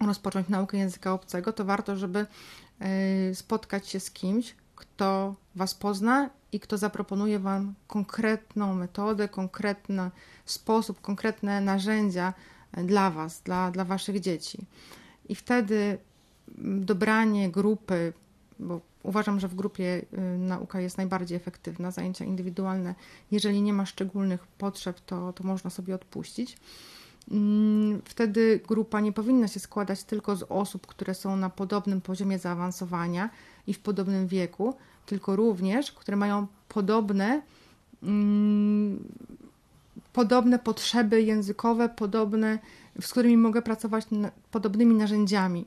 rozpocząć naukę języka obcego, to warto, żeby spotkać się z kimś, kto Was pozna i kto zaproponuje Wam konkretną metodę, konkretny sposób, konkretne narzędzia dla Was, dla, dla Waszych dzieci. I wtedy dobranie grupy, bo uważam, że w grupie y, nauka jest najbardziej efektywna, zajęcia indywidualne, jeżeli nie ma szczególnych potrzeb, to, to można sobie odpuścić. Mm, wtedy grupa nie powinna się składać tylko z osób, które są na podobnym poziomie zaawansowania i w podobnym wieku, tylko również, które mają podobne, mm, podobne potrzeby językowe, podobne, z którymi mogę pracować podobnymi narzędziami.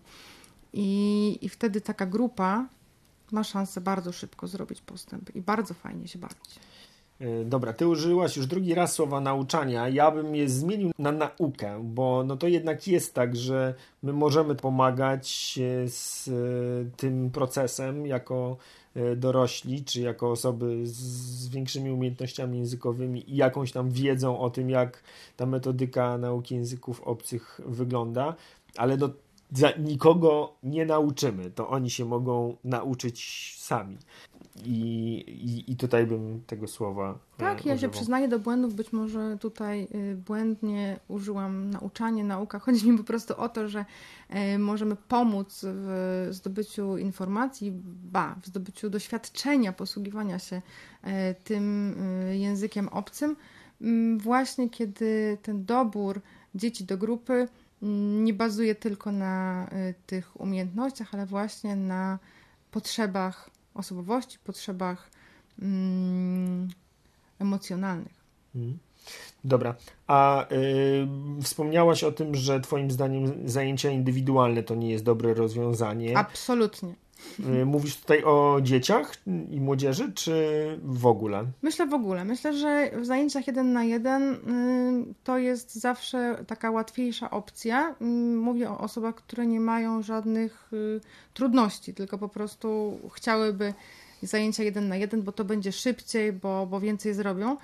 I, I wtedy taka grupa ma szansę bardzo szybko zrobić postęp i bardzo fajnie się bawić. E, dobra, ty użyłaś już drugi raz słowa nauczania. Ja bym je zmienił na naukę, bo no to jednak jest tak, że my możemy pomagać z e, tym procesem jako e, dorośli, czy jako osoby z większymi umiejętnościami językowymi i jakąś tam wiedzą o tym, jak ta metodyka nauki języków obcych wygląda, ale do nikogo nie nauczymy, to oni się mogą nauczyć sami. I, i, I tutaj bym tego słowa. E, tak, ja się przyznaję do błędów. Być może tutaj y, błędnie użyłam nauczanie, nauka. Chodzi mi po prostu o to, że e, możemy pomóc w zdobyciu informacji, ba, w zdobyciu doświadczenia posługiwania się e, tym y, językiem obcym, właśnie kiedy ten dobór dzieci do grupy nie bazuje tylko na y, tych umiejętnościach, ale właśnie na potrzebach osobowości, potrzebach mm, emocjonalnych. Mhm. Dobra. A y, wspomniałaś o tym, że Twoim zdaniem zajęcia indywidualne to nie jest dobre rozwiązanie. Absolutnie. Y, mówisz tutaj o dzieciach i młodzieży, czy w ogóle? Myślę w ogóle. Myślę, że w zajęciach jeden na jeden y, to jest zawsze taka łatwiejsza opcja. Y, mówię o osobach, które nie mają żadnych trudności, tylko po prostu chciałyby zajęcia jeden na jeden, bo to będzie szybciej, bo, bo więcej zrobią.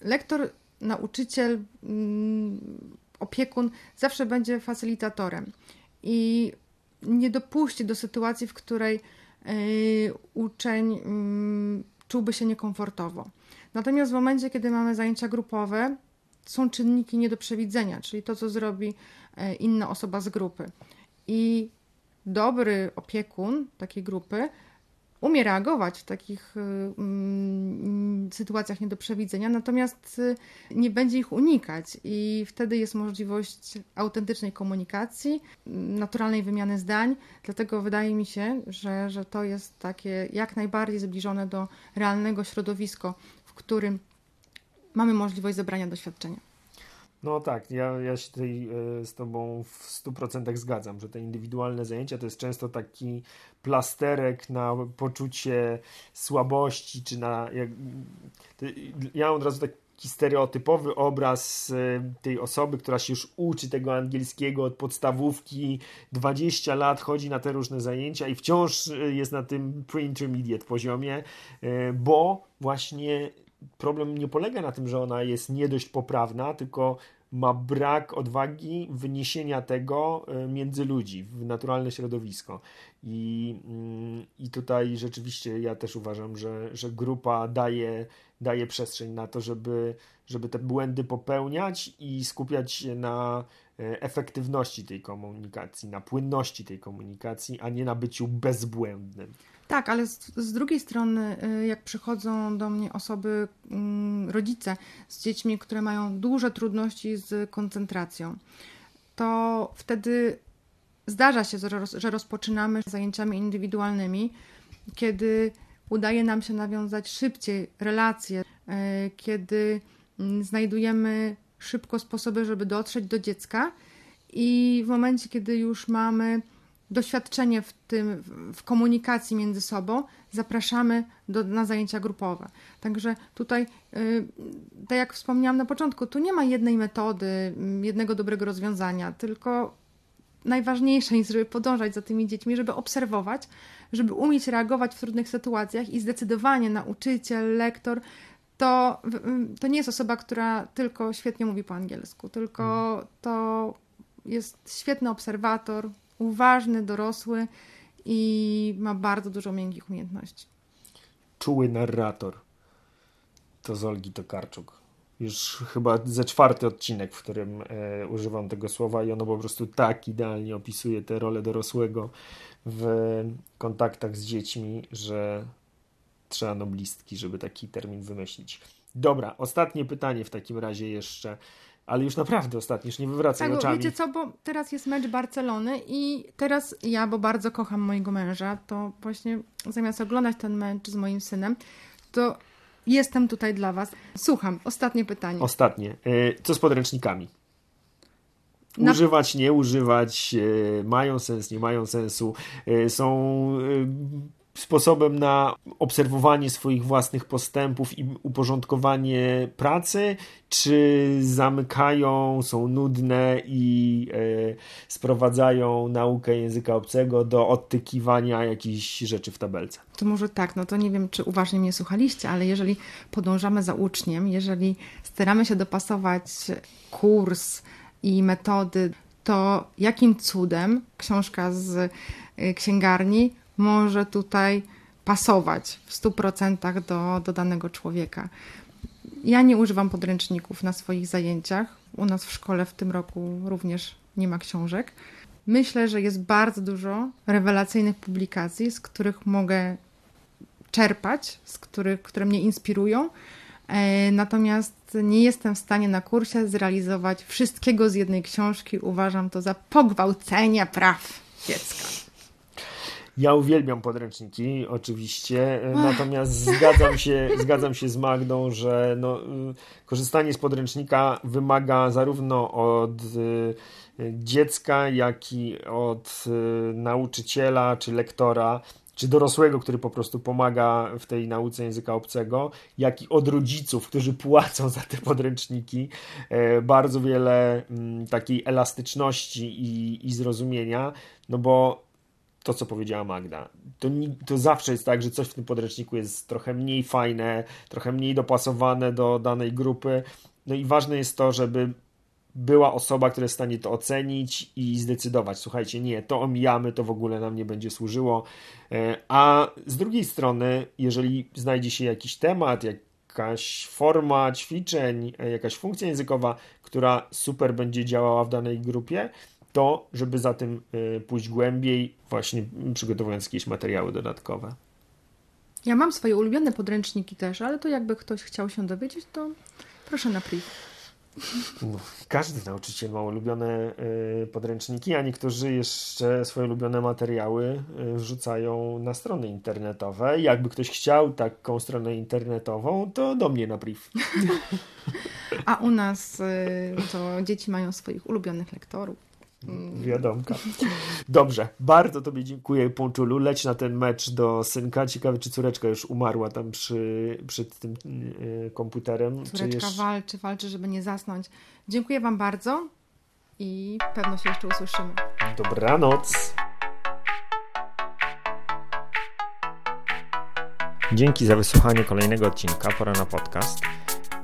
Lektor, nauczyciel, opiekun zawsze będzie facylitatorem. I nie dopuści do sytuacji, w której e, uczeń mm, czułby się niekomfortowo. Natomiast w momencie, kiedy mamy zajęcia grupowe, są czynniki nie do przewidzenia, czyli to, co zrobi e, inna osoba z grupy. I dobry opiekun takiej grupy umie reagować w takich mm, sytuacjach nie do przewidzenia, natomiast y, nie będzie ich unikać i wtedy jest możliwość autentycznej komunikacji, naturalnej wymiany zdań. Dlatego wydaje mi się, że, że to jest takie jak najbardziej zbliżone do realnego środowiska, w którym mamy możliwość zebrania doświadczenia. No tak, ja, ja się tutaj e, z Tobą w 100% zgadzam, że te indywidualne zajęcia to jest często taki plasterek na poczucie słabości, czy na. Jak, ja od razu taki stereotypowy obraz e, tej osoby, która się już uczy tego angielskiego od podstawówki, 20 lat chodzi na te różne zajęcia i wciąż e, jest na tym pre-intermediate poziomie, bo właśnie problem nie polega na tym, że ona jest nie dość poprawna, tylko ma brak odwagi wyniesienia tego e, między ludzi, w naturalne środowisko. I, mm, i tutaj rzeczywiście ja też uważam, że, że grupa daje, daje przestrzeń na to, żeby, żeby te błędy popełniać i skupiać się na e, efektywności tej komunikacji, na płynności tej komunikacji, a nie na byciu bezbłędnym. Tak, ale z, z, drugiej strony, y, jak przychodzą do mnie osoby, mm, rodzice z dziećmi, które mają duże trudności z koncentracją, to wtedy zdarza się, że rozpoczynamy zajęciami indywidualnymi, kiedy udaje nam się nawiązać szybciej relacje, y, kiedy mm, znajdujemy szybko sposoby, żeby dotrzeć do dziecka i w momencie, kiedy już mamy doświadczenie w tym, w komunikacji między sobą, zapraszamy do, na zajęcia grupowe. Także tutaj, yy, tak jak wspomniałam na początku, tu nie ma jednej metody, mm, jednego dobrego rozwiązania, tylko najważniejsze jest, żeby podążać za tymi dziećmi, żeby obserwować, żeby umieć reagować w trudnych sytuacjach i zdecydowanie nauczyciel, lektor to, mm, to nie jest osoba, która tylko świetnie mówi po angielsku, tylko mhm. to jest świetny obserwator, uważny, dorosły i ma bardzo dużo miękkich umiejętności. Czuły narrator. To z Olgi Tokarczuk. Już chyba ze czwarty odcinek, w którym e, używam tego słowa i ono po prostu tak idealnie opisuje tę rolę dorosłego w kontaktach z dziećmi, że trzeba noblistki, żeby taki termin wymyślić. Dobra, ostatnie pytanie w takim razie jeszcze ale już naprawdę ostatnio, już nie wywracaj tak, oczami. wiecie co, bo teraz jest mecz Barcelony i teraz ja, bo bardzo kocham mojego męża, to właśnie zamiast oglądać ten mecz z moim synem, to jestem tutaj dla was. Słucham, ostatnie pytanie. Ostatnie. E, co z podręcznikami? Używać, nie używać, e, mają sens, nie mają sensu, e, są sposobem na obserwowanie swoich własnych postępów i uporządkowanie pracy, czy zamykają, są nudne i e, sprowadzają naukę języka obcego do odtykiwania jakichś rzeczy w tabelce. To może tak, no to nie wiem, czy uważnie mnie słuchaliście, ale jeżeli podążamy za uczniem, jeżeli staramy się dopasować kurs i metody, to jakim cudem książka z e, księgarni może tutaj pasować w 100% do, do danego człowieka. Ja nie używam podręczników na swoich zajęciach. U nas w szkole w tym roku również nie ma książek. Myślę, że jest bardzo dużo rewelacyjnych publikacji, z których mogę czerpać, z których, które mnie inspirują. E, natomiast nie jestem w stanie na kursie zrealizować wszystkiego z jednej książki. Uważam to za pogwałcenie praw dziecka. Ja uwielbiam podręczniki, oczywiście, natomiast zgadzam się, zgadzam się z Magdą, że no, y, korzystanie z podręcznika wymaga zarówno od y, dziecka, jak i od y, nauczyciela czy lektora czy dorosłego, który po prostu pomaga w tej nauce języka obcego, jak i od rodziców, którzy płacą za te podręczniki, e, bardzo wiele mm, takiej elastyczności i, i zrozumienia, no bo to, co powiedziała Magda. To, to zawsze jest tak, że coś w tym podręczniku jest trochę mniej fajne, trochę mniej dopasowane do danej grupy. No i ważne jest to, żeby była osoba, która jest w stanie to ocenić i zdecydować, słuchajcie, nie, to omijamy, to w ogóle nam nie będzie służyło. E, a z drugiej strony, jeżeli znajdzie się jakiś temat, jakaś forma ćwiczeń, e, jakaś funkcja językowa, która super będzie działała w danej grupie, to, żeby za tym y, pójść głębiej, właśnie przygotowując jakieś materiały dodatkowe. Ja mam swoje ulubione podręczniki też, ale to jakby ktoś chciał się dowiedzieć, to proszę na priv. No, każdy nauczyciel ma ulubione y, podręczniki, a niektórzy jeszcze swoje ulubione materiały y, wrzucają na strony internetowe. Jakby ktoś chciał taką stronę internetową, to do mnie na priv. *laughs* A u nas y, to dzieci mają swoich ulubionych lektorów. Wiadomka. Dobrze, bardzo Tobie dziękuję, Ponczulu. Leć na ten mecz do synka. Ciekawe, czy córeczka już umarła tam przy, przed tym y, komputerem. Córeczka jeszcze... walczy, walczy, żeby nie zasnąć. Dziękuję Wam bardzo i pewno się jeszcze usłyszymy. Dobranoc. Dzięki za wysłuchanie kolejnego odcinka Pora na podcast.